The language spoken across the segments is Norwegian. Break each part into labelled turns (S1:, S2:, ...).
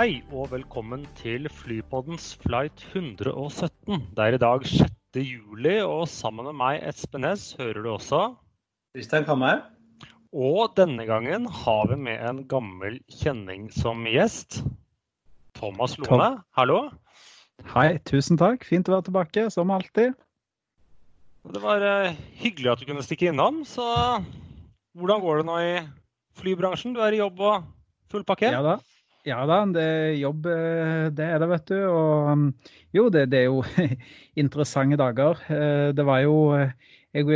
S1: Hei og velkommen til Flypoddens flight 117. Det er i dag 6. juli, og sammen med meg, Espen Næss, hører du også.
S2: Kristian Kamhaug.
S1: Og denne gangen har vi med en gammel kjenning som gjest. Thomas Lone,
S3: Tom.
S1: hallo.
S3: Hei, tusen takk. Fint å være tilbake, som alltid.
S1: Det var eh, hyggelig at du kunne stikke innom. Så hvordan går det nå i flybransjen? Du er i jobb og full pakke?
S3: Ja da. Ja da, det er jobb, eh, det er det, vet du. Og um, jo, det, det er jo interessante dager. Eh, Det var jo jeg,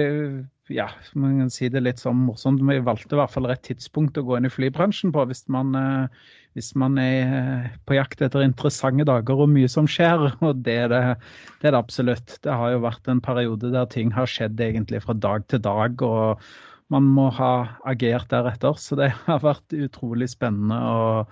S3: ja, man kan si det litt sånn morsomt. Vi valgte i hvert fall rett tidspunkt å gå inn i flybransjen på hvis man, eh, hvis man er eh, på jakt etter interessante dager og mye som skjer. Og det er det, det er det absolutt. Det har jo vært en periode der ting har skjedd egentlig fra dag til dag. og man må ha agert deretter. Så det har vært utrolig spennende å,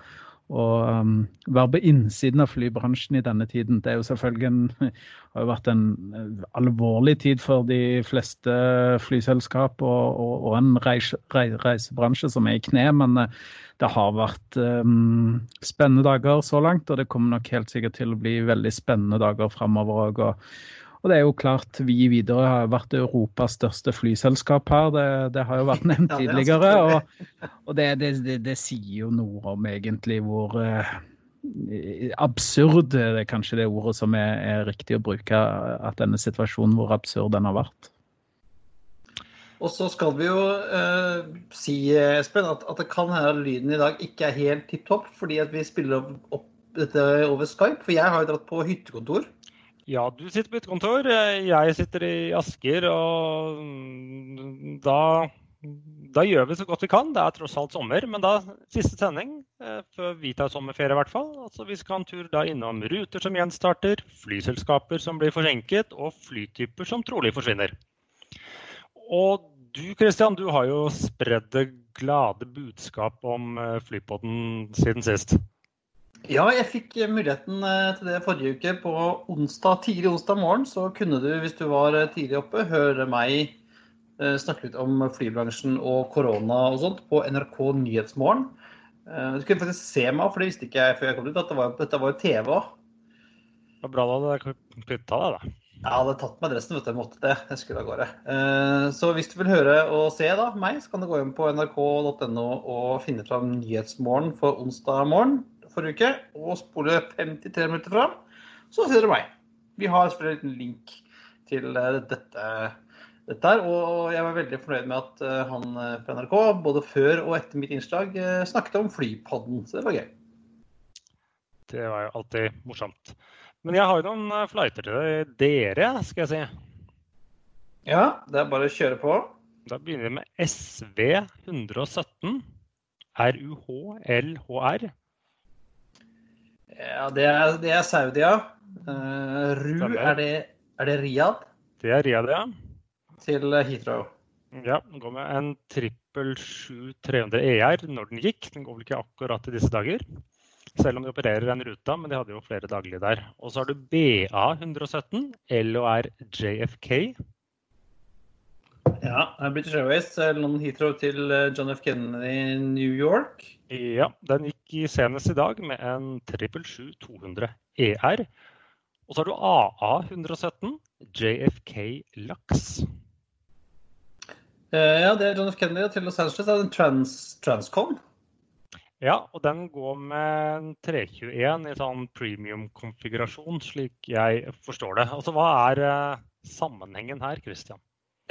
S3: å um, være på innsiden av flybransjen i denne tiden. Det er jo selvfølgelig en, har jo vært en eh, alvorlig tid for de fleste flyselskap og, og, og en reise, rei- reisebransje som er i kne. Men eh, det har vært um, spennende dager så langt, og det kommer nok helt sikkert til å bli veldig spennende dager framover òg. Og det er jo klart, vi i Widerøe har vært Europas største flyselskap her. Det, det har jo vært nevnt
S2: er
S3: tidligere. Og, og det, det, det, det sier jo noe om egentlig hvor eh, absurd det er kanskje det ordet som er, er riktig å bruke. At denne situasjonen, hvor absurd den har vært.
S2: Og så skal vi jo eh, si, Espen, at, at det kan hende at lyden i dag ikke er helt tipp topp, fordi at vi spiller opp, opp dette over Skype. For jeg har jo dratt på hyttekontor.
S1: Ja, du sitter på mitt kontor. Jeg sitter i Asker, og mm, da, da gjør vi så godt vi kan. Det er tross alt sommer, men da siste sending eh, før vi tar sommerferie i hvert fall. Altså, vi skal en tur da innom ruter som gjenstarter, flyselskaper som blir forsinket, og flytyper som trolig forsvinner. Og du Christian, du har jo spredd det glade budskap om eh, Flypodden siden sist.
S2: Ja, jeg fikk eh, muligheten eh, til det forrige uke. På onsdag, tidlig onsdag morgen så kunne du, hvis du var eh, tidlig oppe, høre meg snakke litt om flybransjen og korona og sånt på NRK Nyhetsmorgen. Du kunne faktisk se meg, for det visste ikke jeg før jeg kom ut, at det var, dette var jo TV.
S1: Det var bra da du kutta deg, da.
S2: Jeg hadde tatt meg dressen, vet du. Jeg måtte det. Jeg skulle av gårde. Så hvis du vil høre og se da, meg, så kan du gå inn på nrk.no og finne fram Nyhetsmorgen for onsdag morgen forrige uke. Og spole 53 minutter fram, så ser du meg. Vi har selvfølgelig en liten link til eh, dette, dette her. Og jeg var veldig fornøyd med at eh, han eh, på NRK, både før og etter mitt innslag, snakket om Flypodden. Så det var gøy.
S1: Det var jo alltid morsomt. Men jeg har jo noen flighter til dere, skal jeg si.
S2: Ja, det er bare å kjøre på.
S1: Da begynner vi med SV 117. RUHLHR.
S2: Ja, det er, det er Saudia. Eh, Ru, er det, er det Riyadh
S1: Det er Riyadh, ja.
S2: til Heathrow?
S1: Ja, den går med en 777-300 ER når den gikk. Den går vel ikke akkurat i disse dager. Selv om de opererer den ruta, men de hadde jo flere daglige der. Og så har du BA 117, LOR JFK.
S2: Ja, British Airways, London Heathrow til eh, John F. Kennedy New York.
S1: Ja, den gikk i senest i dag med en 777-200 ER. Og så har du AA 117, JFK Lux.
S2: Eh, Ja, det er John F. Kennedy til Los Angeles. Det er en trans, Transcom.
S1: Ja, og den går med en 321 i sånn premium-konfigurasjon, slik jeg forstår det. Altså, hva er eh, sammenhengen her, Christian?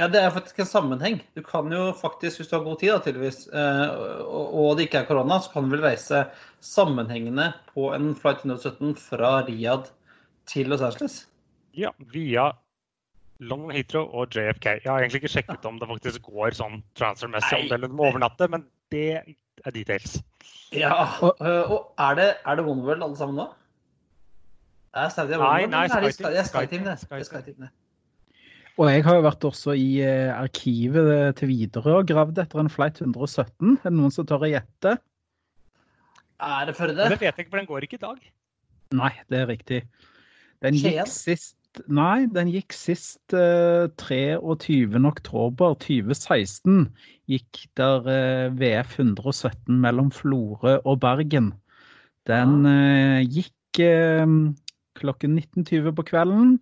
S2: Ja, det er faktisk en sammenheng. Du kan jo faktisk, hvis du har god tid, da, tydeligvis, og det ikke er korona, så kan du vel reise sammenhengende på en flight 117 fra Riyadh til Los Angeles?
S1: Ja, via London Heathrow og JFK. Jeg har egentlig ikke sjekket om det faktisk går sånn transfermessig om du må overnatte, men det er details.
S2: Ja, og, og er det, er det Oneworld alle sammen nå? Er Saudia
S1: Nei, nei,
S2: Skyteam. Skyteam.
S3: Og jeg har jo vært også i arkivet til Widerøe og gravd etter en flight 117. Er det noen som tør å gjette?
S2: Er det Førde?
S1: Det vet jeg ikke, for den går ikke i dag.
S3: Nei, det er riktig. Den gikk sist Nei, den gikk sist uh, 23. oktober 2016. Gikk der uh, VF 117 mellom Florø og Bergen. Den uh, gikk klokken 19.20 på kvelden.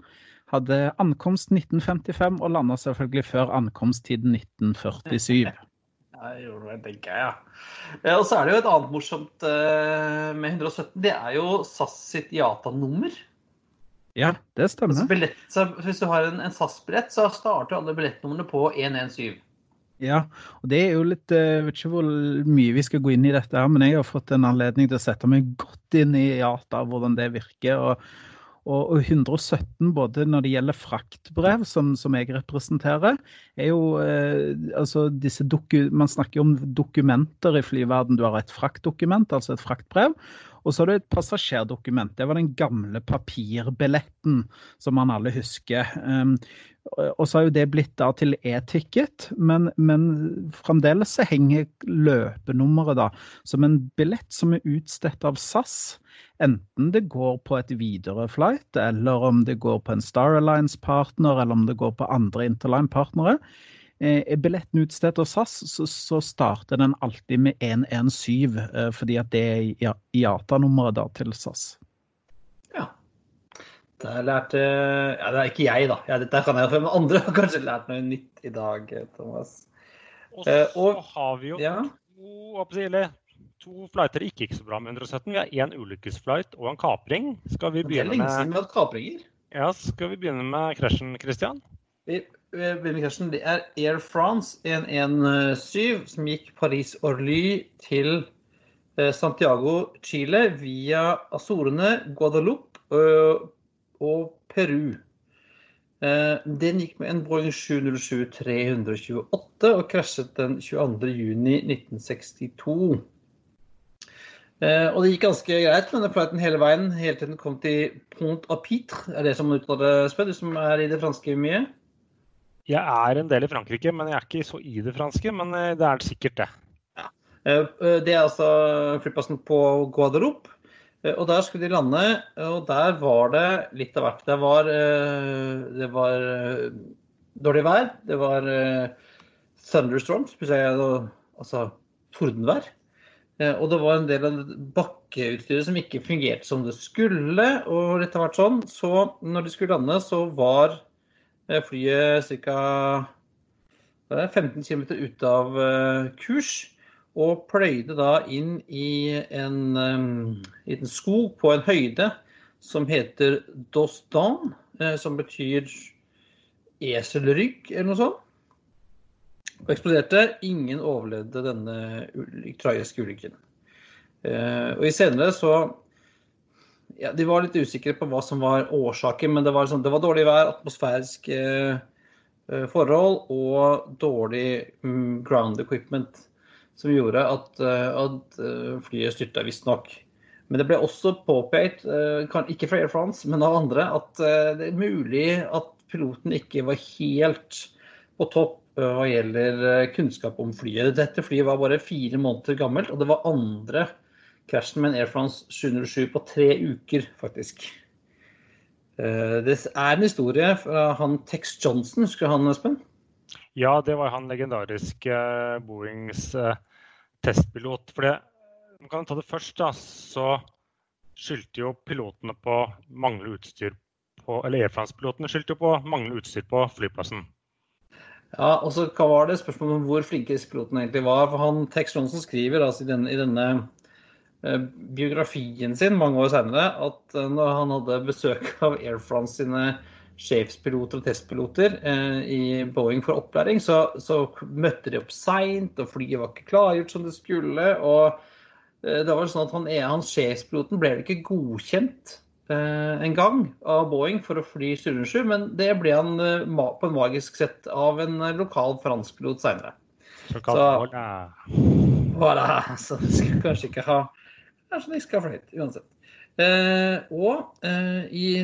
S3: Hadde ankomst 1955 og landa selvfølgelig før ankomsttiden 1947.
S2: Ja, jeg gjorde det, tenker jeg, ja. Og så er det jo et annet morsomt med 117. Det er jo SAS sitt IATA-nummer.
S3: Ja, det stemmer.
S2: Altså billett, så hvis du har en, en SAS-billett, så starter alle billettnumrene på 117.
S3: Ja, og det er jo litt Jeg vet ikke hvor mye vi skal gå inn i dette, her, men jeg har fått en anledning til å sette meg godt inn i IATA, hvordan det virker. og og, 117, både når det gjelder fraktbrev, som, som jeg representerer, er jo eh, altså disse doku, Man snakker jo om dokumenter i flyverden. Du har et fraktdokument, altså et fraktbrev. Og så har du et passasjerdokument. Det var den gamle papirbilletten som man alle husker. Um, og så har jo det blitt da til e-ticket, men, men, fremdeles så henger løpenummeret da som en billett som er utstedt av SAS. Enten det går på et Widerøe-flight, eller om det går på en Star Alliance-partner, eller om det går på andre Interline-partnere. Eh, er billetten utstedt av SAS, så, så, starter den alltid med 117, eh, fordi at det er IATA-nummeret til SAS.
S2: Det lærte Ja, det er ikke jeg, da. Ja, dette kan jeg, men andre har kanskje lært noe nytt i dag, Thomas.
S1: Og så uh, og, har vi jo ja. to, to flighter ikke gikk så bra med 117. Vi har én ulykkesflight og en kapring. Skal vi begynne med Det er lenge
S2: vi hatt kapringer.
S1: Ja, skal vi begynne med krasjen, Christian?
S2: Vi begynner med krasjen. det er Air France 117 som gikk Paris-Orly til eh, Santiago, Chile via Azorene, Guadeloupe øh, og Peru. Eh, den gikk med en Boeing 707-328 og krasjet den 22.6.1962. Eh, og det gikk ganske greit med den flighten hele veien, helt til den kom til Pont-à-Pitre. Er det som uttaler spør, du som er i det franske mye?
S1: Jeg er en del i Frankrike, men jeg er ikke så i det franske. Men eh, det er sikkert det.
S2: Ja. Det er altså flyplassen på Guadeloupe. Og der skulle de lande, og der var det litt av hvert. Det var, det var dårlig vær, det var thunderstorms, altså tordenvær. Og det var en del av bakkeutstyret som ikke fungerte som det skulle. Og litt av hvert sånn. Så når de skulle lande, så var flyet ca. 15 km ute av eh, kurs. Og pløyde da inn i en liten um, skog på en høyde som heter Dostan, eh, som betyr eselrygg eller noe sånt. Og eksploderte. Ingen overlevde denne tragiske ulykken. Eh, og i senere så ja, De var litt usikre på hva som var årsaken, men det var, sånn, det var dårlig vær, atmosfæriske eh, forhold og dårlig mm, ground equipment som gjorde at, uh, at uh, flyet styrta, visstnok. Men det ble også påpekt, uh, ikke fra Air France, men av andre, at det er mulig at piloten ikke var helt på topp hva gjelder kunnskap om flyet. Dette flyet var bare fire måneder gammelt, og det var andre krasjen med en Air France 707 på tre uker, faktisk. Eh, det er en historie fra han Tex Johnson, husker han, Espen?
S1: Ja, det var han legendariske Boeings eh, testpilot. For det, man kan ta det først, da, så skyldte jo pilotene på manglende utstyr på Eller Air France-pilotene skyldte jo på manglende utstyr på flyplassen.
S2: Ja, og så var det spørsmålet om hvor flinke disse pilotene egentlig var. For han Tex Johnson skriver altså, i, denne, i denne Eh, biografien sin mange år senere at eh, når han hadde besøk av Air France sine sjefspiloter og testpiloter eh, i Boeing for opplæring, så, så møtte de opp seint, og flyet var ikke klargjort som det skulle. og eh, det var sånn at han, han Sjefspiloten ble ikke godkjent eh, en gang av Boeing for å fly 707, men det ble han eh, på en magisk sett av en eh, lokal fransk pilot seinere.
S1: Så,
S2: voilà, så det skal kanskje ikke ha Kanskje de skal ha fløyet, uansett. Eh, og eh, i,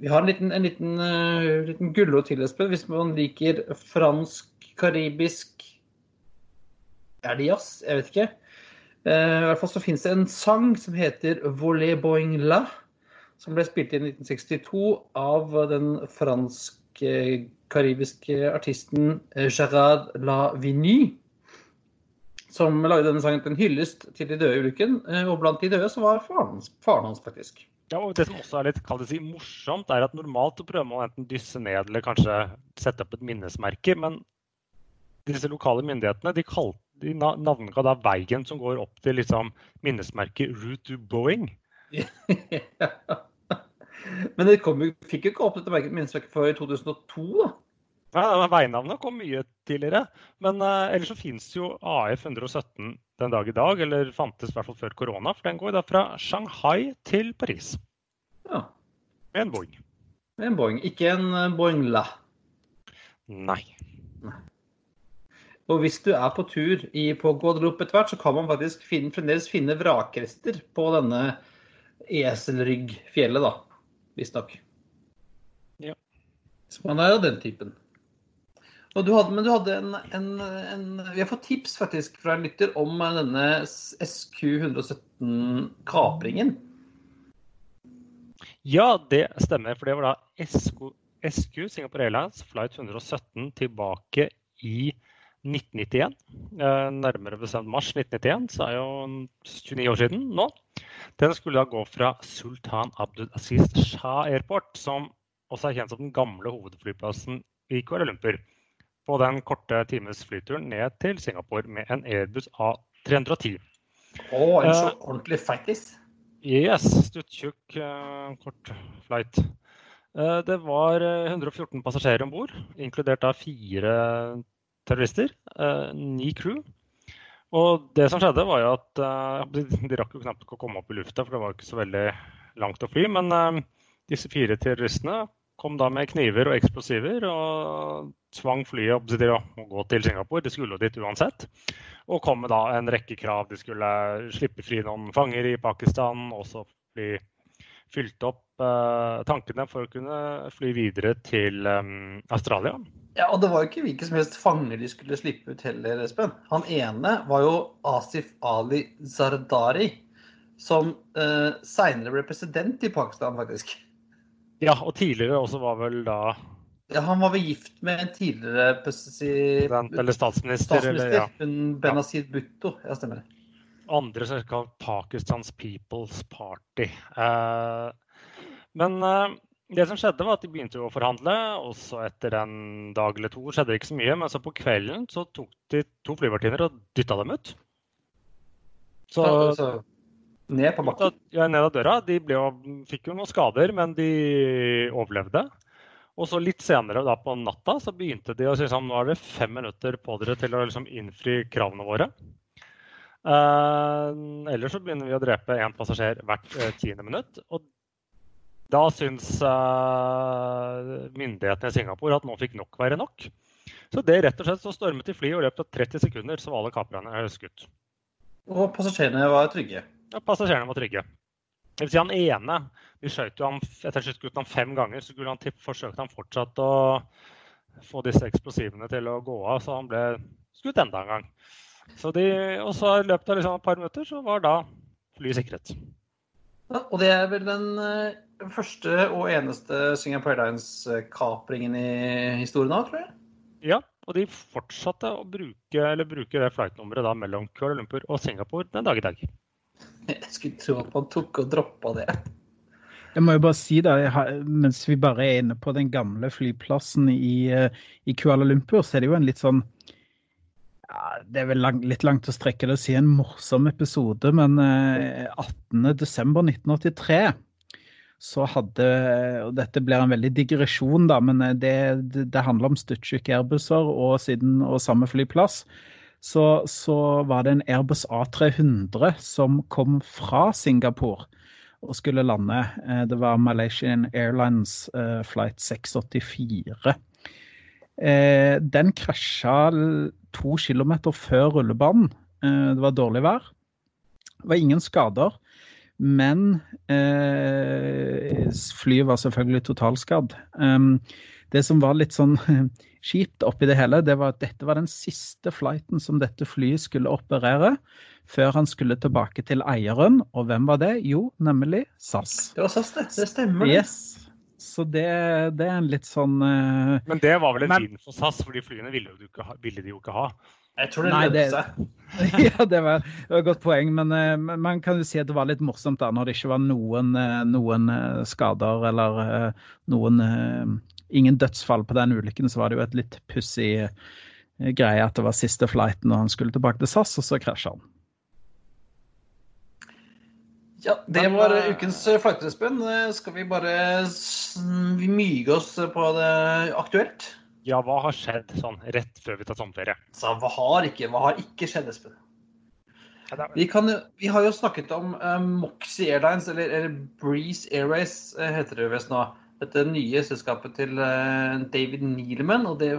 S2: vi har en liten, en liten, uh, liten gulrot til, Espen, hvis man liker fransk, karibisk Er det jazz? Jeg vet ikke. Eh, I hvert fall så finnes det en sang som heter Volet Boing La, som ble spilt i 1962 av den fransk-karibiske artisten Gerard La Vigne som lagde denne sangen til en hyllest til de døde i ulykken. Eh, og blant de døde så var faren faren hans faktisk.
S1: Ja, og Det som også er litt si, morsomt, er at normalt så prøver man enten dysse ned eller kanskje sette opp et minnesmerke. Men disse lokale myndighetene de, kalt, de navnga da veien som går opp til liksom, minnesmerket Route to Boeing.
S2: Men det kom, fikk jo ikke opp dette minnesmerket før i 2002, da.
S1: Ja, Veinavnet kom mye tidligere. Men uh, ellers så finnes jo AF 117 den dag i dag, eller fantes i hvert fall før korona. For den går da fra Shanghai til Paris.
S2: Ja.
S1: Med en Boeing.
S2: Med en Boeing, ikke en eh, Boeing La.
S1: Nei.
S2: Nei. Og hvis du er på tur i, på Guadeloupe etter hvert, så kan man faktisk finne, fremdeles finne vrakrester på denne eselryggfjellet, da. Visstnok.
S1: Ja.
S2: Så man er jo den typen. Du hadde, men du hadde en, en, en, Vi har fått tips faktisk fra en lytter om denne SQ117-kapringen.
S1: Ja, det stemmer. For det var da SQ, SQ Singapore Airlines flight 117 tilbake i 1991. Eh, nærmere bestemt mars 1991, så er jo 29 år siden nå. Den skulle da gå fra Sultan Abdul Aziz Shah Airport, som også er kjent som den gamle hovedflyplassen i Kuala Lumpur på den korte times flyturen ned til Singapore med en Airbus A310.
S2: Å, oh, en så uh, ordentlig fattis?
S1: Yes. Stuttjukk, uh, kort flight. Uh, det var 114 passasjerer om bord, inkludert da fire terrorister, ni crew. Og det som skjedde, var jo at De rakk jo knapt å komme opp i lufta, for det var ikke så veldig langt å fly. Men disse fire terroristene kom da med kniver og eksplosiver og tvang flyet til å gå til Singapore. De skulle dit uansett. Og kom med da en rekke krav. De skulle slippe fri noen fanger i Pakistan. Også bli fylt opp eh, tankene for å kunne fly videre til um, Australia.
S2: Ja, og det var jo ikke hvilke som helst fanger de skulle slippe ut heller, Espen. Han ene var jo Asif Ali Zardari, som eh, seinere ble president i Pakistan, faktisk.
S1: Ja, og tidligere også var vel da
S2: Han var vel gift med en tidligere
S1: president, eller statsminister.
S2: statsminister eller, ja. Benazir Bhutto. Ja, stemmer det.
S1: Andre som er Pakistans People's Party. Eh, men eh, det som skjedde, var at de begynte å forhandle. og så Etter en dag eller to skjedde det ikke så mye. Men så på kvelden så tok de to flyvertinner og dytta dem ut.
S2: Så, ja, altså, ned på bakken?
S1: Ja, ned av døra. De ble, fikk jo noen skader, men de overlevde. Og så litt senere da på natta så begynte de å si sånn, nå er det fem minutter på dere til å liksom innfri kravene våre. Eh, ellers så begynner vi å drepe én passasjer hvert eh, tiende minutt. Og da syns eh, myndighetene i Singapore at nå fikk nok være nok. Så det rett og slett så stormet de flyet, og i løpet av 30 sekunder så var alle kaprerne skutt.
S2: Og passasjerene var trygge?
S1: Ja, passasjerene var trygge. Det vil si han ene Vi skjøt jo ham etter han fem ganger, så han, forsøkte han fortsatt å få disse eksplosivene til å gå av, så han ble skutt enda en gang. Så de, og så i løpet av liksom et par minutter så var da flyet sikret.
S2: Ja, og det er vel den uh, første og eneste Singapore Airlines-kapringen i historien òg, tror jeg?
S1: Ja, og de fortsatte å bruke, bruke det flightnummeret mellom Kuala Lumpur og Singapore den dag i dag.
S2: Jeg skulle tro at man tok og droppa det.
S3: Jeg må jo bare si det, mens vi bare er inne på den gamle flyplassen i, eh, i Kuala Lumpur, så er det jo en litt sånn ja, Det er vel lang, litt langt å strekke det å si en morsom episode, men eh, 18.12.1983 så hadde og Dette blir en veldig digresjon, da, men det, det, det handler om Stutsjuk Airbusser og, og samme flyplass. Så, så, var det en Airbus A300 som kom fra Singapore og skulle lande. Eh, det var Malaysian Airlines uh, flight 684. Eh, den krasja to kilometer før rullebanen. Eh, det var dårlig vær. Det var ingen skader. Men eh, flyet var selvfølgelig totalskadd. Um, det som var litt sånn kjipt oppi det hele, det var at dette var den siste flighten som dette flyet skulle operere før han skulle tilbake til eieren. Og hvem var det? Jo, nemlig SAS.
S2: Det var SAS, det. Det stemmer.
S3: Yes. Så det, det, er en litt sånn uh,
S1: Men det var vel en men, for SAS, for de flyene ville, de ikke ha, ville de jo ikke ha.
S2: Jeg tror det lønte seg.
S3: ja, det var, det var, et godt poeng. Men uh, man kan jo si at det var litt morsomt da, når det ikke var noen, uh, noen skader eller noen Ingen dødsfall på den ulykken, så var det jo et litt pussig greie at det var siste flighten og han skulle tilbake til SAS, og så krasja han.
S2: Ja, det var eh, ukens eh, flighter, Eh, skal vi bare vi myge oss på det aktuelt?
S1: Ja, hva har skjedd sånn rett før vi tar sommerferie?
S2: Så hva har ikke, hva har ikke skjedd, Espen? Vi, kan, vi, har jo snakket om uh, Moxie Airlines, eller, eller, Breeze Airways heter det visst nå. Dette nye selskapet til uh, David Nealman. Og det,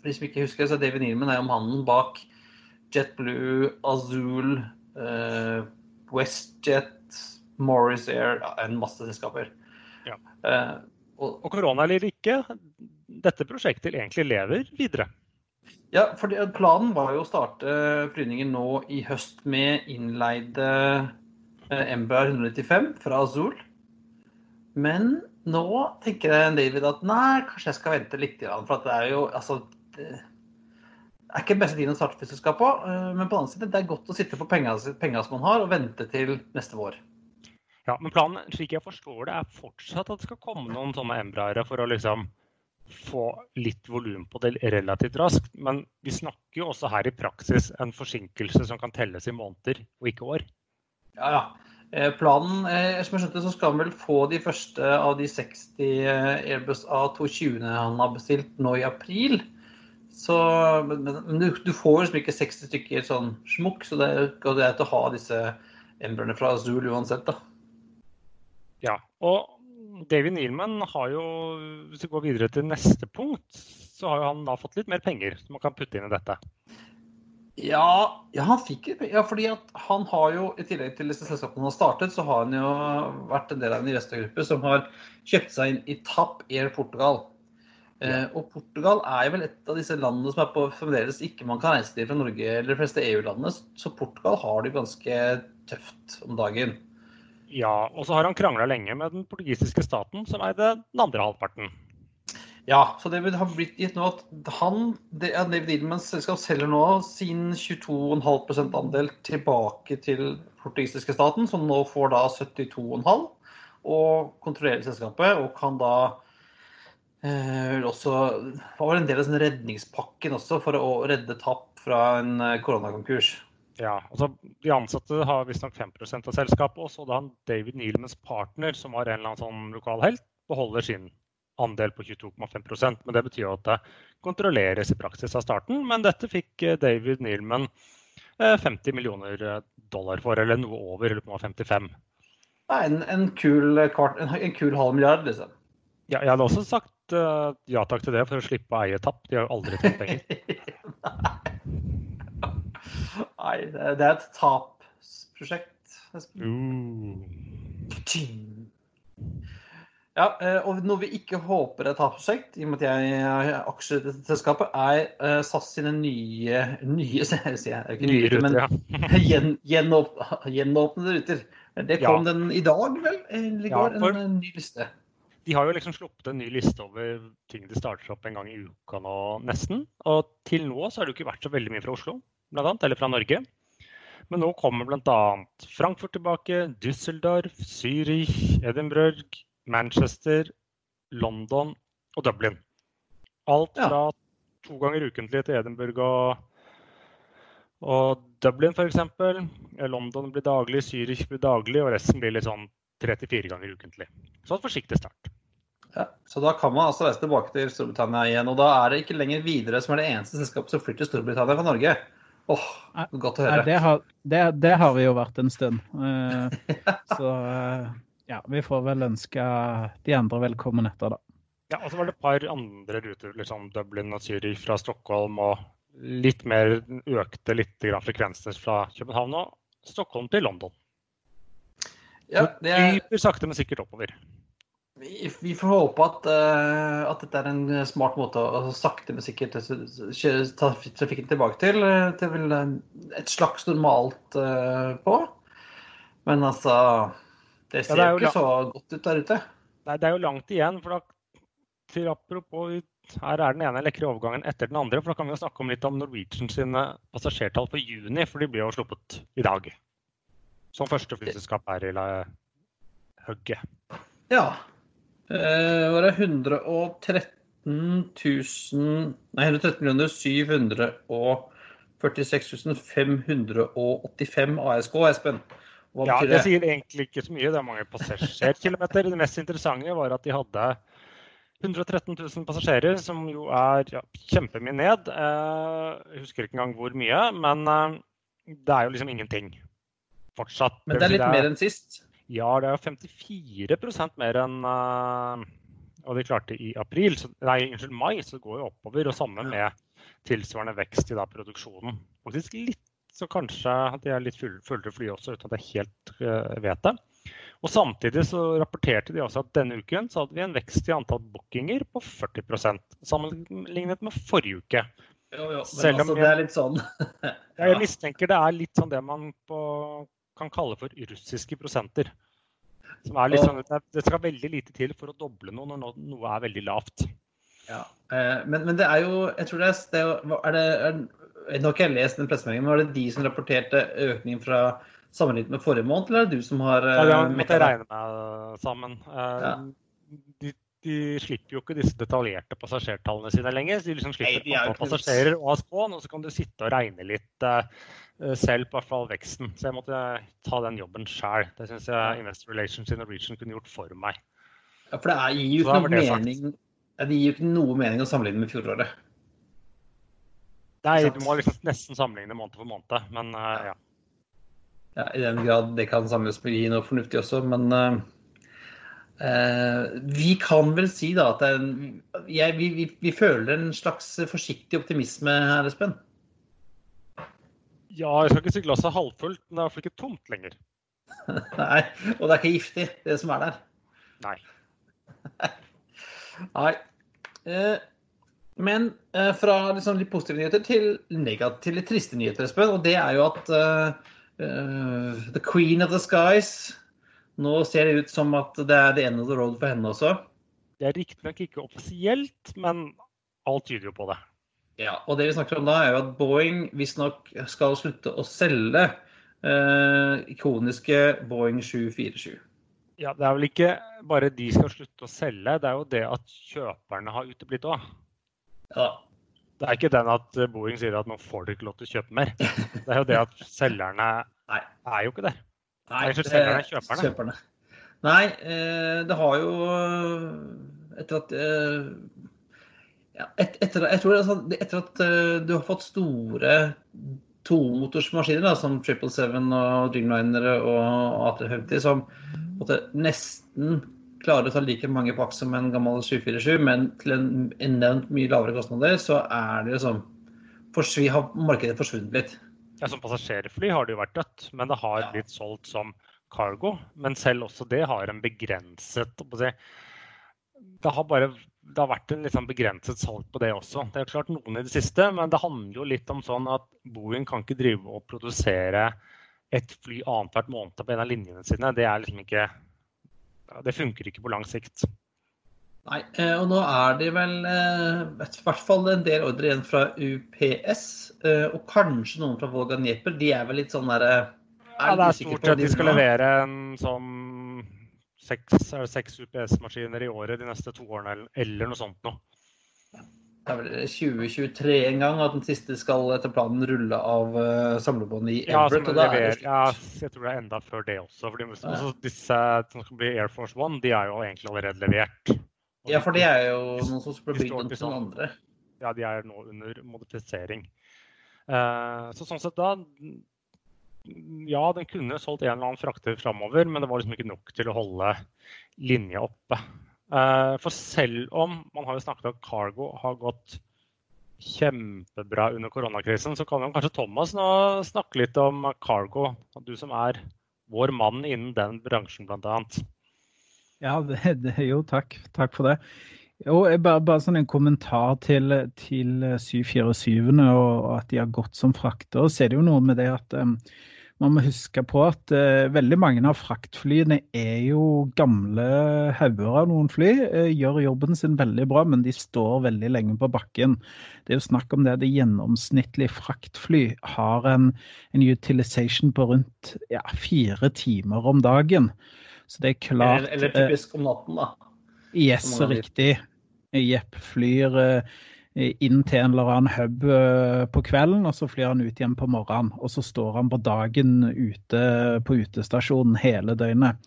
S2: for de som ikke husker, så er David Nealman er jo mannen bak JetBlue, Azul, uh, WestJet Morris Air, ja, en masse selskaper.
S1: Ja. Uh, og, og korona eller ikke, dette prosjektet egentlig lever videre.
S2: Ja, for planen var jo å starte flyvningen nå i høst med innleide eh, Embraer 195 fra Azul. Men nå tenker jeg David at nei, kanskje jeg skal vente litt. For det er jo altså det er ikke beste tiden å starte flyselskap på. Eh, men på den annen side, det er godt å sitte på penga som man har, og vente til neste vår.
S1: Ja, men planen, slik jeg forstår det, er fortsatt at det skal komme noen sånne Embraere for å liksom få litt volum på det relativt raskt. Men vi snakker jo også her i praksis en forsinkelse som kan telles i måneder og ikke år.
S2: Ja, ja. Eh, planen, eh, som jeg skjønte, så skal han vel få de første av de 60 eh, Airbus A220 han har bestilt nå i april. Så, men, men du, du, får liksom ikke 60 stykker sånn smukk, så det er greit å ha disse Embraerne fra Azul uansett, da.
S1: Ja, og David Nealman har jo, hvis vi går videre til neste punkt, så har han da fått litt mer penger som man kan putte inn i dette.
S2: Ja, ja han fikk ja, fordi han har jo, i tillegg til disse selskapene han har startet, så har han jo vært en del av en investorgruppe som har kjøpt seg inn i TAP Air Portugal. Eh, og Portugal er jo vel et av disse landene som er på fremdeles ikke man kan reise til fra Norge eller de fleste EU-landene. Så Portugal har det ganske tøft om dagen.
S1: Ja, og så har han krangla lenge med den portugisiske staten, som eide den andre halvparten.
S2: Ja, så det har blitt gitt nå at han, David Edelmans selskap selger nå sin 22,5 andel tilbake til portugisiske staten, som nå får da 72,5 og kontrollerer selskapet og kan da eh, også var en del av den redningspakken også for å redde tapp fra en eh, koronakonkurs.
S1: Ja, altså De ansatte har visstnok 5% av selskapet. Og så han David Nealmans partner, som var en eller annen sånn lokal helt, beholder sin andel på 22,5% Men det betyr jo at det kontrolleres i praksis av starten. Men dette fikk eh, David Nealman 50 eh, millioner eh, dollar for, eller noe over, eller på 55.
S2: Nei, en, en, kul kvart, en, en, kul halv milliard, liksom.
S1: Ja, jeg hadde også sagt uh, ja takk til det for å slippe å eie tapp. De har jo aldri tatt penger.
S2: Nei, det er et tapsprosjekt.
S1: Uh.
S2: Ja, eh, og noe vi ikke håper er tapsprosjekt, i og med at jeg har aksjer i dette selskapet, er eh, SAS sine nye nye, sier jeg, ikke nye, ruter, men gjen, gjenåpnede ruter. Det kom ja. den i dag, vel? Eller i går, ja, for... en ny liste.
S1: De har jo liksom sluppet en ny liste over ting de starter opp en gang i uka nå, nesten. Og til nå så har det jo ikke vært så veldig mye fra Oslo blant annet, eller fra Norge. Men nå kommer bl.a. Frankfurt tilbake, Düsseldorf, Zürich, Edinburgh, Manchester, London og Dublin. Alt fra ja. to ganger ukentlig til Edinburgh og, og Dublin f.eks. London blir daglig, Zürich blir daglig, og resten blir litt sånn tre til fire ganger ukentlig. Så en forsiktig start.
S2: Ja, så da kan man altså reise tilbake til Storbritannia igjen. Og da er det ikke lenger Widerøe som er det eneste selskapet som flyr til Storbritannia fra Norge. Åh, godt å høre.
S3: Nei, det, har, det, det, har, vi jo vært en stund. Uh, så uh, ja, vi får vel ønske de andre velkommen etter, da.
S1: Ja, og så var det et par andre ruter, liksom Dublin og Zürich fra Stockholm, og litt mer økte litt frekvenser fra København og Stockholm til London. Ja, det er... sakte, men sikkert oppover.
S2: Vi, vi får håpe at, uh, at, dette er en smart måte å sakte, men sikkert ta trafikken tilbake til, til et slags normalt uh, på. Men altså Det ser ja, det ikke så godt ut der ute.
S1: Nei, det er jo langt igjen. for da, til Apropos her er den ene lekre overgangen etter den andre. for Da kan vi jo snakke om litt om Norwegian sine passasjertall for juni, for de blir jo sluppet i dag. Som første flyselskap her i hugget.
S2: Ja. Eh, var det 113 000 Nei, 113 millioner 746 585 ASK, Espen.
S1: Ja, det sier egentlig ikke så mye. Det er mange passasjerkilometer. Det mest interessante var at de hadde 113 000 passasjerer, som jo er ja, kjempemye ned. Eh, jeg husker ikke engang hvor mye, men eh, det er jo liksom ingenting fortsatt.
S2: Men det er litt mer enn sist?
S1: Ja, det er 54 mer enn og de klarte i april. Så, nei, unnskyld, mai, så det går jo oppover. Og sammen med tilsvarende vekst i da, produksjonen. Faktisk litt, så kanskje de er litt fullere fly også, uten at jeg helt uh, vet det. Og Samtidig så rapporterte de også at denne uken så hadde vi en vekst i antall bookinger på 40 sammenlignet med forrige uke.
S2: Jo, jo, men altså, det er litt sånn.
S1: ja. Jeg mistenker det er litt sånn det man på, kan kalle for russiske prosenter. Som er litt sånn, det skal veldig lite til for å doble noe når noe er veldig lavt.
S2: Ja, eh, men, men, det er jo Jeg tror det er, det er, det, er Nå har ikke jeg lest den pressemeldingen, men var det de som rapporterte økningen fra sammenlignet med forrige måned, eller er det du som har
S1: Ja, det måtte jeg regne med sammen. Eh, ja. De, de, slipper jo ikke disse detaljerte passasjertallene sine lenger. De liksom slipper Nei, antall passasjerer og ASK, og så kan du sitte og regne litt selv, på hvert fall veksten. Så jeg måtte ta den jobben sjøl. Det syns jeg Investor Relations in Norwegian kunne gjort for meg.
S2: Ja, for det gir jo ikke noe mening det gir ikke noe mening å sammenligne med fjoråret.
S1: Nei, du må liksom nesten sammenligne måned for måned, men uh, ja
S2: ja, I den grad det kan samles med gi noe fornuftig også, men uh, vi kan vel si da at en, jeg, vi, vi, vi, føler en slags forsiktig optimisme her, Espen?
S1: Ja, jeg skal ikke si glasset halvfullt, men det er i hvert fall ikke tomt lenger.
S2: Nei, og det er ikke giftig, det som er der.
S1: Nei.
S2: Nei. Men eh, fra liksom litt positive nyheter til til litt triste nyheter, Espen. Og det er jo at Uh, the Queen of the Skies. Nå ser det ut som at det er the end of the road for henne også.
S1: Det er riktignok ikke offisielt, men alt tyder jo på det.
S2: Ja, og det vi snakker om da, er jo at Boeing visstnok skal slutte å selge uh, ikoniske Boeing 747.
S1: Ja, Det er vel ikke bare de skal slutte å selge, det er jo det at kjøperne har uteblitt òg.
S2: Ja,
S1: det er ikke den at Boeing sier at nå får dere ikke lov til å kjøpe mer. Det er jo det at selgerne Nei. er jo ikke der.
S2: Nei, det er kjøperne. kjøperne. Nei, eh, det har jo Etter at eh, ja, et, etter, jeg tror altså, etter at eh, du har fått store tomotorsmaskiner da, som 777 og Dreamlinere og A350 som måtte, nesten klarer å ta like mange pakk som en gammel 747, men til en enormt mye lavere kostnader, så er det liksom forsvi, har markedet forsvunnet litt.
S1: Ja, Som passasjerfly har det jo vært dødt, men det har ja. blitt solgt som cargo. Men selv også det har en begrenset det, har bare, det har vært en liksom begrenset salg på det også. Det er klart noen i det siste, men det handler jo litt om sånn at Boeing kan ikke drive og produsere et fly annethvert måned på en av linjene sine. Det er liksom ikke det funker ikke på lang sikt.
S2: Nei, eh, og nå er det vel eh, i hvert fall en del ordre igjen fra UPS, eh, og kanskje noen fra Volga Nieper. De er vel litt sånn derre
S1: Ja, det er stort sett de skal levere en sånn seks, seks UPS-maskiner i året de neste to årene, eller noe sånt noe.
S2: Det er vel 2023 en gang at den siste skal etter planen rulle av uh, samlebåndet i Everett.
S1: Ja, det, ja, jeg tror det er enda før det også. fordi også Disse som skal bli Air Force One, de er jo egentlig allerede levert.
S2: Og ja, for de er jo noen som skal bli bygd til noen andre.
S1: Ja, de er nå under modifisering. Uh, så sånn sett da Ja, den kunne solgt en eller annen frakter framover, men det var liksom ikke nok til å holde linja oppe. Uh, for selv om man har jo snakket om at cargo har gått kjempebra under koronakrisen, så kan kanskje Thomas nå snakke litt om cargo. Du som er vår mann innen den bransjen, bl.a.
S3: Ja, det, det, jo, takk. Takk for det. Jo, bare, bare sånn en kommentar til, til 747-ene og at de har gått som frakter. Så er det jo noe med det at um, man må huske på at uh, veldig mange av fraktflyene er jo gamle hauger av noen fly. Uh, gjør jobben sin veldig bra, men de står veldig lenge på bakken. Det er jo snakk om det at det gjennomsnittlige fraktfly har en, en utilization på rundt ja, fire timer om dagen. Så det er klart
S2: Eller, eller typisk om natten, da.
S3: Yes, riktig. Jepp flyr eh, inn til en eller annen hub eh, på kvelden, og så flyr han ut igjen på morgenen. Og så står han på dagen ute på utestasjonen hele døgnet.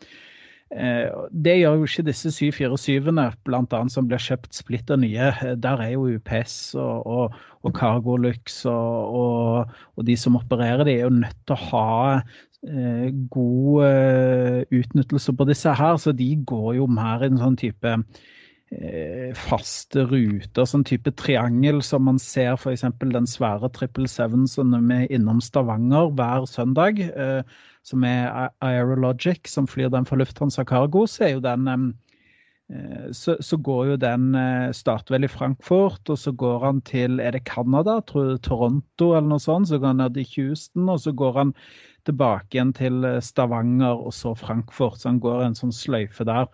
S3: Eh, det gjør jo ikke disse 747-ene, bl.a. som blir kjøpt splitter nye. Der er jo UPS og, og, og Cargolux og, og, og, de som opererer de, er jo nødt til å ha eh, god eh, utnyttelse på disse her. Så de går jo mer i en sånn type Eh, faste ruter, sånn type triangel som man ser f.eks. den svære 777 som er innom Stavanger hver søndag, eh, som er Aerologic, som flyr den for Lufthansa Cargo, så er jo den eh, så, så, går jo den Starter vel i Frankfurt, og så går han til Er det Canada? Toronto eller noe sånt. Så går han ned til Houston, og så går han tilbake igjen til Stavanger og så Frankfurt. Så han går en sånn sløyfe der.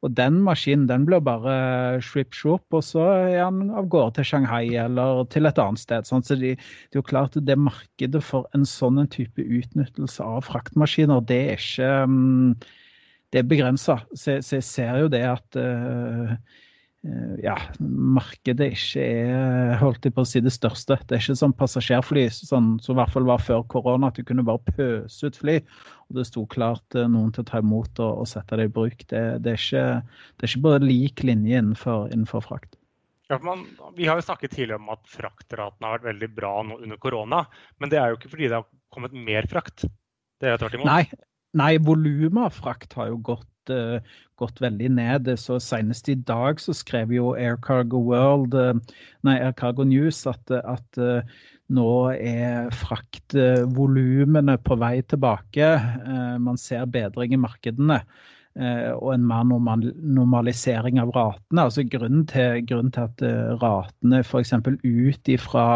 S3: Og den maskinen den blir bare shrip-shop, og så er han av gårde til Shanghai eller til et annet sted. Sånn. Så det, det, er jo klart at det markedet for en sånn type utnyttelse av fraktmaskiner, det er ikke um, Det er begrensa. Så, så, jeg ser jo det at uh, ja, markedet ikke er holdt på å si det største. Det er ikke sånn passasjerfly, sånn, som i hvert fall var før korona, at du kunne bare pøse ut fly. Og det sto klart eh, noen til å ta imot og, og sette det i bruk. Det, det, er ikke, det, er ikke, bare lik linje innenfor, innenfor frakt.
S1: Ja, man, vi har jo snakket tidligere om at fraktratene har vært veldig bra nå under korona. Men det er jo ikke fordi det har kommet mer frakt. Det er tvert imot.
S3: Nei, nei volumet av frakt har jo gått uh, gått veldig ned. Så Senest i dag så skrev jo Air Cargo World, uh, nei, Air Cargo News at, at uh, nå er fraktvolumene på vei tilbake. Man ser bedring i markedene. Eh, og en mer normalisering av ratene. Altså grunnen, til, grunnen til at eh, ratene f.eks. ut fra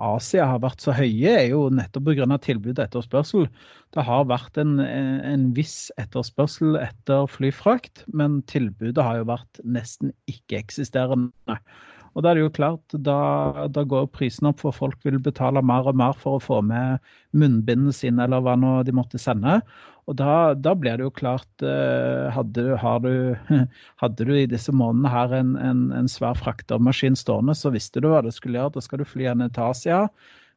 S3: Asia har vært så høye, er jo nettopp pga. tilbud og etterspørsel. Det har vært en, en, viss etterspørsel etter flyfrakt, men tilbudet har jo vært nesten ikke-eksisterende. Og da er det jo klart, da, da, går prisen opp, for folk vil betale mer og mer for å få med munnbindene sine eller hva nå de måtte sende. Og da, da blir det jo klart eh, hadde, du, hadde, du, i disse månedene her en, en, en svær fraktermaskin stående, så visste du hva du skulle gjøre. Da skal du fly ned til Asia,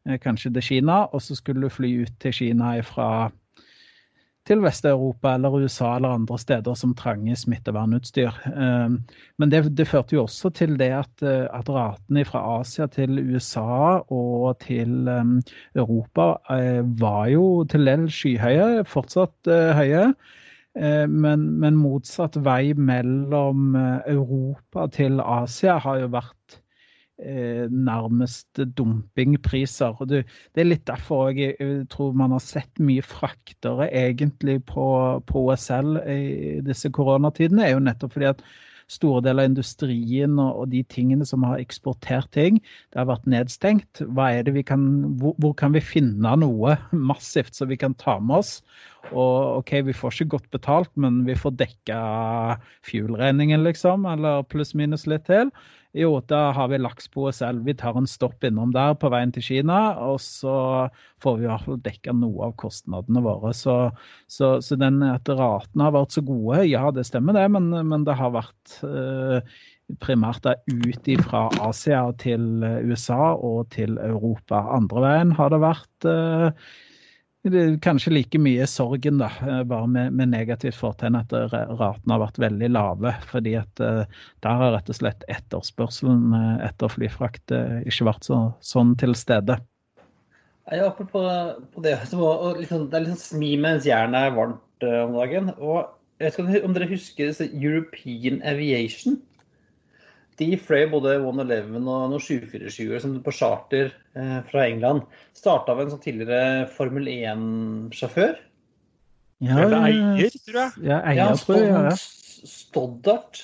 S3: eh, kanskje til Kina, og så skulle du fly ut til Kina fra til Vest-Europa eller USA eller andre steder som trenger smittevernutstyr. Ehm, men det, det, førte jo også til det at, eh, at ratene fra Asia til USA og til ehm, Europa eh, var jo til dels skyhøye, fortsatt eh, høye. Men, men motsatt vei mellom Europa til Asia har jo vært eh, nærmest dumpingpriser. Og det, det, er litt derfor jeg, jeg, tror man har sett mye fraktere egentlig på, på OSL i disse koronatidene. er jo nettopp fordi at store deler av industrien og, de tingene som har eksportert ting, det har vært nedstengt. Kan, hvor, hvor kan vi finne noe massivt som vi kan ta med oss? Og OK, vi får ikke godt betalt, men vi får dekka fuel-regningen, liksom. Eller pluss-minus litt til. Jo, da har vi laks på oss selv. Vi tar en stopp innom der på veien til Kina, og så får vi i hvert fall dekka noe av kostnadene våre. Så, så, så den at ratene har vært så gode, ja det stemmer det, men, men det har vært uh, primært ut fra Asia til USA og til Europa. Andre veien har det vært er kanskje like mye sorgen, da, bare med, med negativt fortegn at ratene har vært veldig lave. Fordi at der har rett og slett etterspørselen etter flyfrakt ikke vært så, sånn til stede.
S2: Jeg er på, på det, liksom, det er sånn smi mens jernet er varmt om dagen. Og jeg vet ikke om dere husker European Aviation? De fløy både 111 og noen 747-er på charter eh, fra England. Starta av en sånn tidligere Formel 1-sjåfør.
S1: Ja, Eller eier, tror jeg.
S3: Ja, eier, ja, tror jeg. Ja.
S2: Stoddart.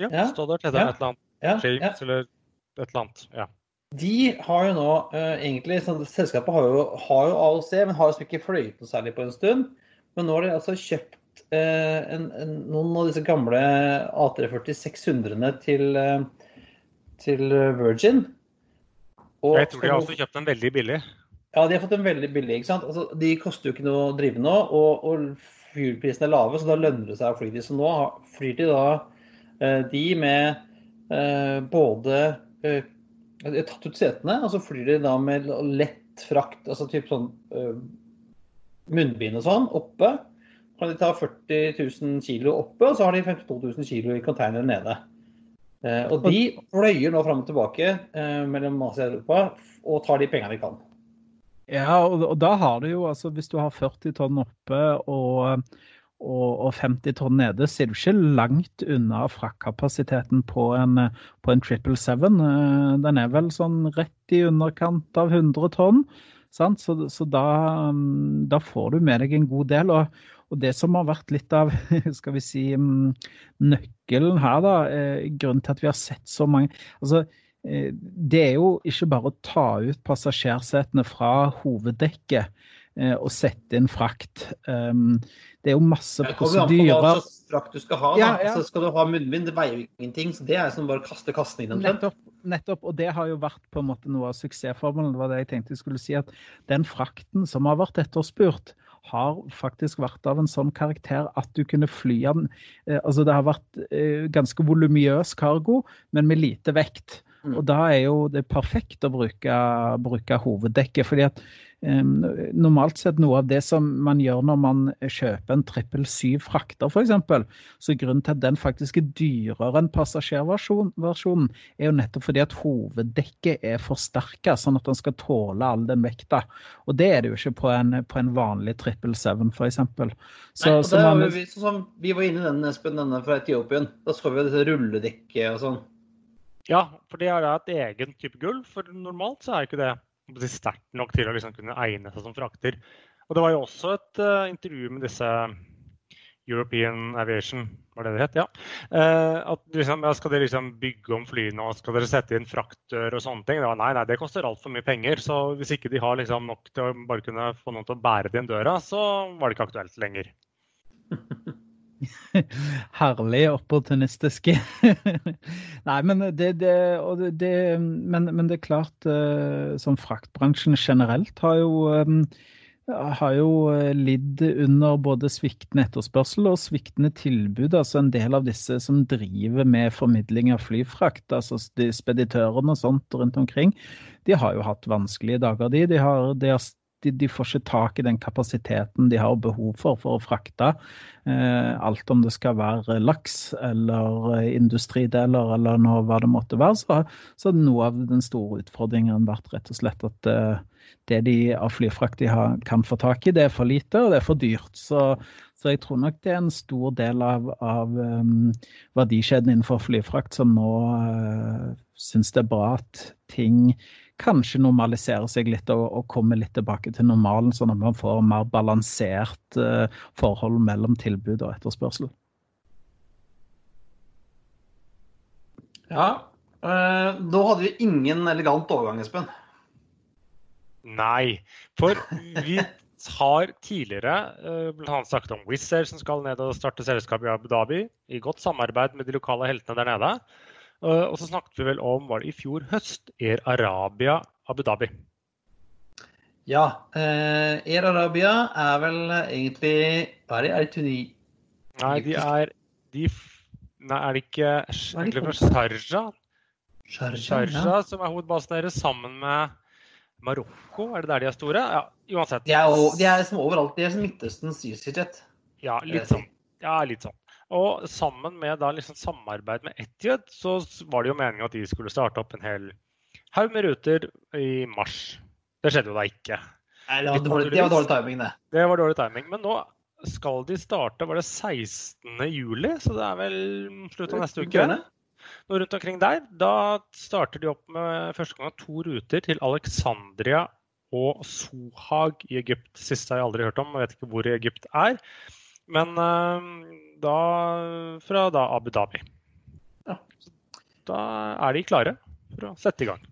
S1: Ja, Stoddart heter ja. et eller annet. James eller et eller annet. ja.
S2: De har jo nå uh, egentlig sånn, Selskapet har jo, har jo AOC, men har jo ikke fløyet noe særlig på en stund. Men nå har de altså kjøpt uh, en, en, noen av disse gamle A340-600-ene til, uh, til, Virgin.
S1: Og, jeg tror de har også kjøpt dem veldig billig.
S2: Ja, de har fått dem veldig billig. ikke sant? Altså, de koster jo ikke noe å drive nå, og, og fuelprisene er lave, så da lønner det seg å fly de. Så nå flyr de da de med både de har tatt ut setene, og så flyr de da med lett frakt, altså typ sånn uh, munnbind og sånn, oppe. Kan de ta 40 000 kilo oppe, og så har de 52 000 kilo i containere nede. Uh, og de fløyer nå fram og tilbake uh, mellom Asia og Europa og tar de pengene de kan.
S3: Ja, og, og da har du jo, altså hvis du har 40 tonn oppe og og, 50 tonn nede, så er du ikke langt unna fraktkapasiteten på en, på en 777. Eh, den er vel sånn rett i underkant av 100 tonn. Sant? Så, så da, mm, da, får du med deg en god del. Og, og, det som har vært litt av skal vi si, mm, nøkkelen her, da, eh, grunnen til at vi har sett så mange altså, eh, Det er jo ikke bare å ta ut passasjersetene fra hoveddekket og sette inn frakt. Um, det er jo masse prosedyrer.
S2: Frakt du skal ha. Ja, ja. Så skal du ha munnbind, det veier jo ingenting. så Det er som bare kaste kassen inn.
S3: Nettopp, nettopp, og det har jo vært på en måte noe av suksessformelen. Det var det jeg tenkte jeg skulle si, at Den frakten som har vært etterspurt, har faktisk vært av en sånn karakter at du kunne fly den eh, Altså det har vært eh, ganske volumiøs cargo, men med lite vekt. Mm. Og da er jo det perfekt å bruke, bruke hoveddekket. fordi at normalt sett noe av det som man gjør når man kjøper en trippel syv frakter f.eks. Så grunnen til at den faktisk er dyrere enn passasjerversjonen, er jo nettopp fordi at hoveddekket er forsterka, sånn at den skal tåle all den vekta. Og det er det jo ikke på en, på en vanlig trippel seven f.eks.
S2: Så, så man, vi, sånn, vi var inne i den, Espen, denne fra Etiopien. Da så vi dette rulledekket og sånn.
S1: Ja, for det er et egen type gull. For normalt så er ikke det sterkt nok til å liksom kunne egne seg som frakter. Og det var jo også et uh, intervju med disse European Aviation, var det det het? Ja. Uh, at liksom, ja, Skal dere liksom bygge om flyene og skal dere sette inn fraktør og sånne ting? Det var, nei, nei, det koster altfor mye penger. Så hvis ikke de har liksom nok til å bare kunne få noen til å bære det inn døra, så var det ikke aktuelt lenger.
S3: Herlig opportunistiske. Nei, men det, det, det, men, men det, er klart, uh, som fraktbransjen generelt har jo, um, har jo eh, lidd under både sviktende etterspørsel og sviktende tilbud. altså En del av disse som driver med formidling av flyfrakt, altså speditørene og sånt rundt omkring, de har jo hatt vanskelige dager, de. De har, de har de, de, får ikke tak i den kapasiteten de har behov for for å frakte eh, alt om det skal være laks eller eh, industrideler eller noe, hva det måtte være. Så, så noe av den store utfordringen har vært rett og slett at eh, det de av flyfrakt de har, kan få tak i, det er for lite og det er for dyrt. Så, så jeg tror nok det er en stor del av, av um, verdikjeden innenfor flyfrakt som nå uh, syns det er bra at ting kanskje normalisere seg litt og, og komme litt tilbake til normalen, sånn at man får mer balansert uh, forhold mellom tilbud og etterspørsel.
S2: Ja. Uh, nå hadde vi ingen elegant overgang, Espen.
S1: Nei, for vi har tidligere uh, bl.a. snakket om Wizz Air som skal ned og starte selskap i Abu Dhabi, i godt samarbeid med de lokale heltene der nede. Eh, og så snakket vi vel om, var det i fjor høst, Air Arabia Abu Dhabi.
S2: Ja. Eh, Air Arabia er vel egentlig Hva er det? Er det Tuni...
S1: Nei, de er de Nei, er det ikke egentlig fra? Sharjah,
S2: Sharjah
S1: som er hovedbasen deres, sammen med Marokko? Er det der de er store? Ja, uansett.
S2: De er, de er som overalt. De er som Midtøstens EasyJet.
S1: Ja, litt sånn. Ja, litt sånn. Og sammen med da liksom samarbeid med Etiud, så var det jo meningen at de skulle starte opp en hel haug med ruter i mars. Det skjedde jo da ikke.
S2: Nei, det var dårlig, det var dårlig timing, det.
S1: Det var dårlig timing. Men nå skal de starte, var det 16. juli? Så det er vel slutt av neste uke? Nå rundt omkring der. Da starter de opp med første gang to ruter til Alexandria og Sohag i Egypt. Siste har jeg aldri hørt om, jeg vet ikke hvor i Egypt er. Men eh, da fra da Abu Dhabi.
S2: Ja.
S1: Da er de klare for å sette i gang.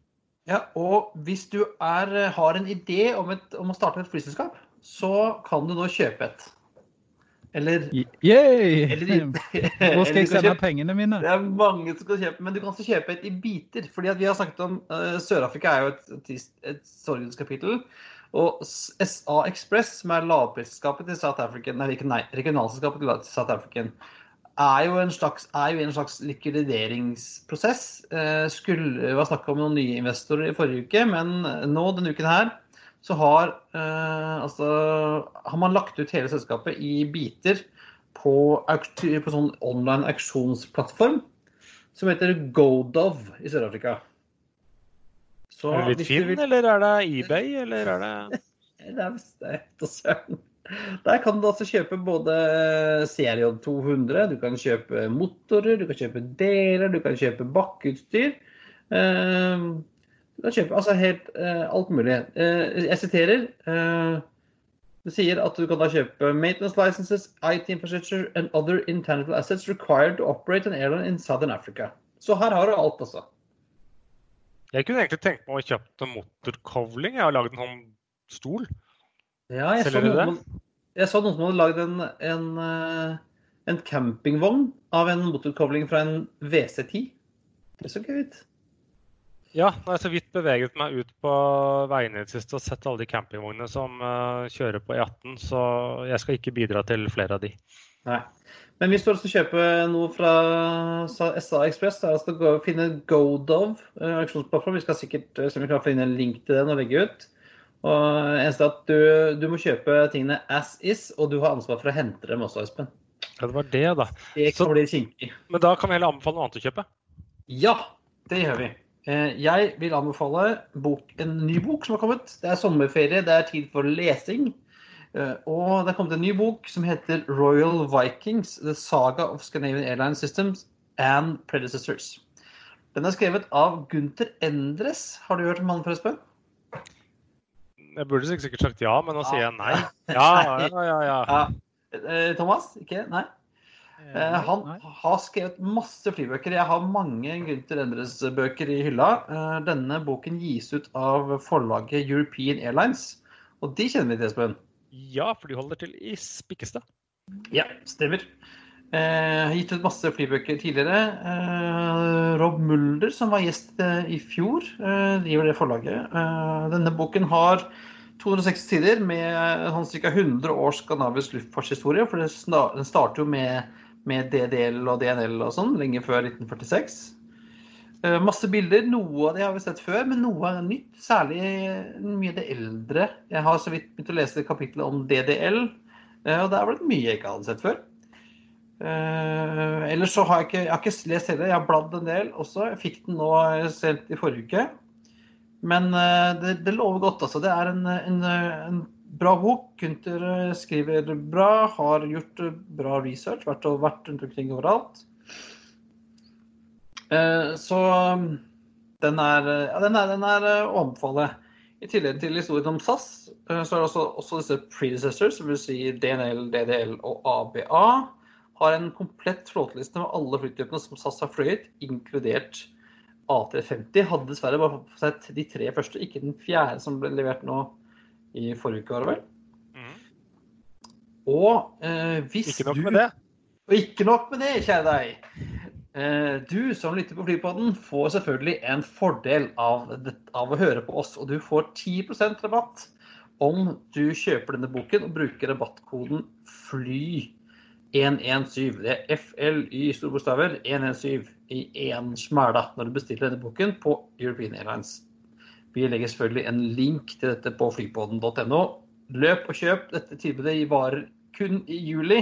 S2: Ja, og hvis du er, har en idé om, et, om å starte et flyselskap, så kan du nå kjøpe et. Eller,
S3: Yay!
S2: eller,
S3: Hvor skal jeg
S2: kan
S3: sende pengene mine?
S2: Det er mange som skal kjøpe, men du kan også kjøpe et i biter. fordi at vi har snakket om, uh, Sør-Afrika er jo et, et, et sorgens kapittel. Og SA Express, som er lavprisselskapet til South African, nei, regionalselskapet til South African, er jo en slags, jo en slags likvideringsprosess. Eh, skulle var snakk om noen nye investorer i forrige uke, men nå denne uken her så har, eh, altså, har man lagt ut hele selskapet i biter på, på sånn online auksjonsplattform som heter Godov i Sør-Afrika. Så
S1: Er det Finn,
S2: vil-
S1: eller er det eBay, eller er det
S2: det er søren. Der kan du altså kjøpe både CRJ 200, du kan kjøpe motorer, du kan kjøpe deler, du kan kjøpe bakkeutstyr. Eh, Du kan kjøpe altså helt eh, alt mulig. Eh, Jeg siterer. eh, Det sier at du kan da kjøpe maintenance licenses, IT infrastructure and other intangible assets required to operate an airline in Southern Africa. Så her har du alt, altså.
S1: Jeg kunne egentlig tenkt meg å kjøpe en motorkowling. Jeg har lagd en sånn stol.
S2: Ja, jeg
S1: Selger du
S2: noen, som- jeg så noen som hadde lagd en, en, eh, en campingvogn av en motorcovling fra en WC10. Det så gøy ut.
S1: Ja, nå har jeg så vidt beveget meg ut på veiene i det siste og sett alle de campingvognene som uh, kjører på E18, så jeg skal ikke bidra til flere av de.
S2: Nei. Men hvis du har lyst til å kjøpe noe fra SA Express, så skal og finne Godov, eh. Vi skal sikkert eh, se om vi kan finne en link til den og legge ut. Og eneste at du, du må kjøpe tingene as is, og du har ansvar for å hente dem også, Espen.
S1: Ja, det var det, da.
S2: Det
S1: Så-
S2: kan bli kinkig.
S1: Men da kan vi heller anbefale noe annet å kjøpe.
S2: Ja, det gjør vi. Eh, Jeg vil anbefale bok, en ny bok som har kommet. Det er sommerferie, det er tid for lesing. Eh, Og det er kommet en ny bok som heter Royal Vikings, The Saga of Scandinavian Airline Systems and Predecessors. Den er skrevet av Gunther Endres. Har du hørt om han, Espen?
S1: Jeg burde sikkert sagt ja, men nå sier jeg nei.
S2: Ja.
S1: Ja, ja, ja. ja.
S2: Ja. Eh, Thomas? Ikke? Nei? Eh, Han
S3: Nei.
S2: har skrevet masse flybøker. Jeg har mange Gunther Endres-bøker i hylla. Eh, Denne boken gis ut av forlaget European Airlines. Og de kjenner vi til, Espen.
S1: Ja, for de holder til i Spikkestad.
S2: Ja, stemmer. Eh, gitt ut masse flybøker tidligere. Eh, Rob Mulder, som var gjest eh, i fjor, eh, driver det forlaget. Eh, denne boken har 260 sider med sånn ca. 100 års skandinavisk luftfartshistorie. For den starter jo med, med DDL og DNL og sånn, lenge før 1946. Eh, masse bilder. Noe av det har vi sett før, men noe er nytt. Særlig mye av det eldre. Jeg har så vidt begynt å lese kapittelet om DDL. eh, Og der var det mye jeg ikke hadde sett før. Eh, ellers så har jeg ikke, jeg har ikke lest heller. jeg har bladd en del også. Jeg fikk den nå sent i forrige uke. Men det, det lover godt, altså. Det er en, en, en bra bok. Gunther skriver bra, har gjort bra research, vært, vært rundt omkring overalt. Eh, Så um, den er, eh, ja, den er, den er eh, å anbefale. I tillegg til historien om SAS, eh, så er det også, også disse predecessors, vil si DNL, DDL og ABA, har en komplett flåteliste med alle flytypene som SAS har fløyet, inkludert A350. Hadde dessverre bare fått seg de tre første, ikke den fjerde som ble levert nå i forrige uke, var det vel.
S1: Mm.
S2: Og eh, hvis
S1: Ikke nok
S2: du
S1: med det.
S2: og ikke nok med det, kjære deg. Eh, Du som lytter på Flypodden får selvfølgelig en fordel av, av å høre på oss. Og du får 10% rabatt om du kjøper denne boken og bruker rabattkoden FLY. 117. Det er FLY store bokstaver 117 i én smæla når du bestiller denne boken på European Airlines. Vi legger selvfølgelig en link til dette på flypodden.no. Løp og kjøp. Dette tilbudet varer kun i juli.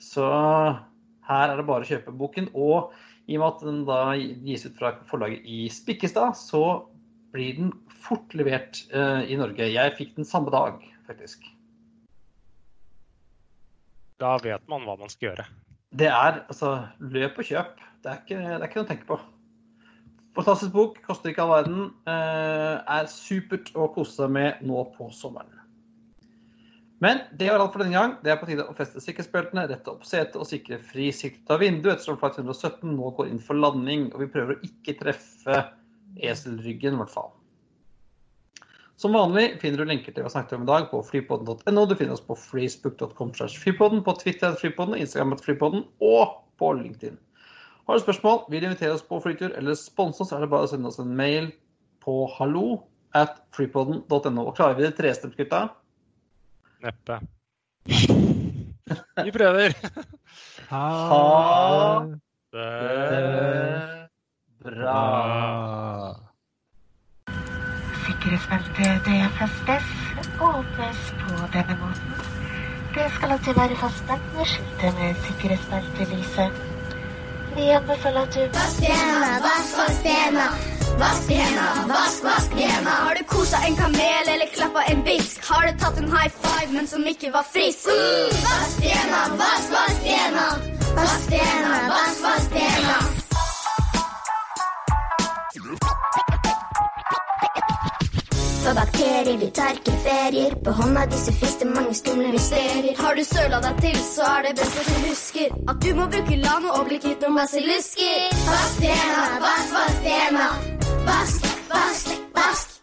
S2: Så her er det bare å kjøpe boken. Og i og med at den da gis ut fra forlaget i Spikkestad, så blir den fort levert uh, i Norge. Jeg fikk den samme dag, faktisk.
S1: Da vet man hva man skal gjøre.
S2: Det er altså løp og kjøp. Det er ikke, det er ikke noe å tenke på. Fantastisk bok, koster ikke all verden. Uh, er supert å kose seg med nå på sommeren. Men det var alt for denne gang. Det er på tide å feste sikkerhetsbeltene, rette opp setet og sikre fri sikt av vinduet ettersom flight 117 nå går inn for landing. Og vi prøver å ikke treffe eselryggen, i hvert fall. Som vanlig finner du lenker til vi har snakket om i dag på flypodden.no. Du finner oss på facebook.com på Twitter flypodden, Instagram og på LinkedIn. Har du spørsmål, vil du invitere oss på flytur eller sponse oss, er det bare å sende oss en mail på hallo at flypodden.no. Og klarer vi det trestemt, gutta?
S1: Neppe. Vi prøver.
S2: Ha
S1: det
S2: bra.
S4: Sikkerhetsbeltet DFSS åpnes på denne måten. Det skal alltid være fastspent med skiltet med sikkerhetsbeltelyset. Vi anbefaler at du
S5: Vask hendene, vask, vask hendene. Vask hendene, vask, vask hendene. Har du kosa en kamel eller klappa en bisk? Har du tatt en high five, men som ikke var frisk? Mm. Vask hendene, vask, vask hendene. Vask hendene, vask, vask hendene. For bakterier, vi tar ikke ferier. På hånda di fins det mange skumle mysterier. Har du søla deg til, så er det best at du husker at du må bruke Lano og bli kvitt noen basillusker. Vask hendene, vask, vask hendene. Vask, vask, vask.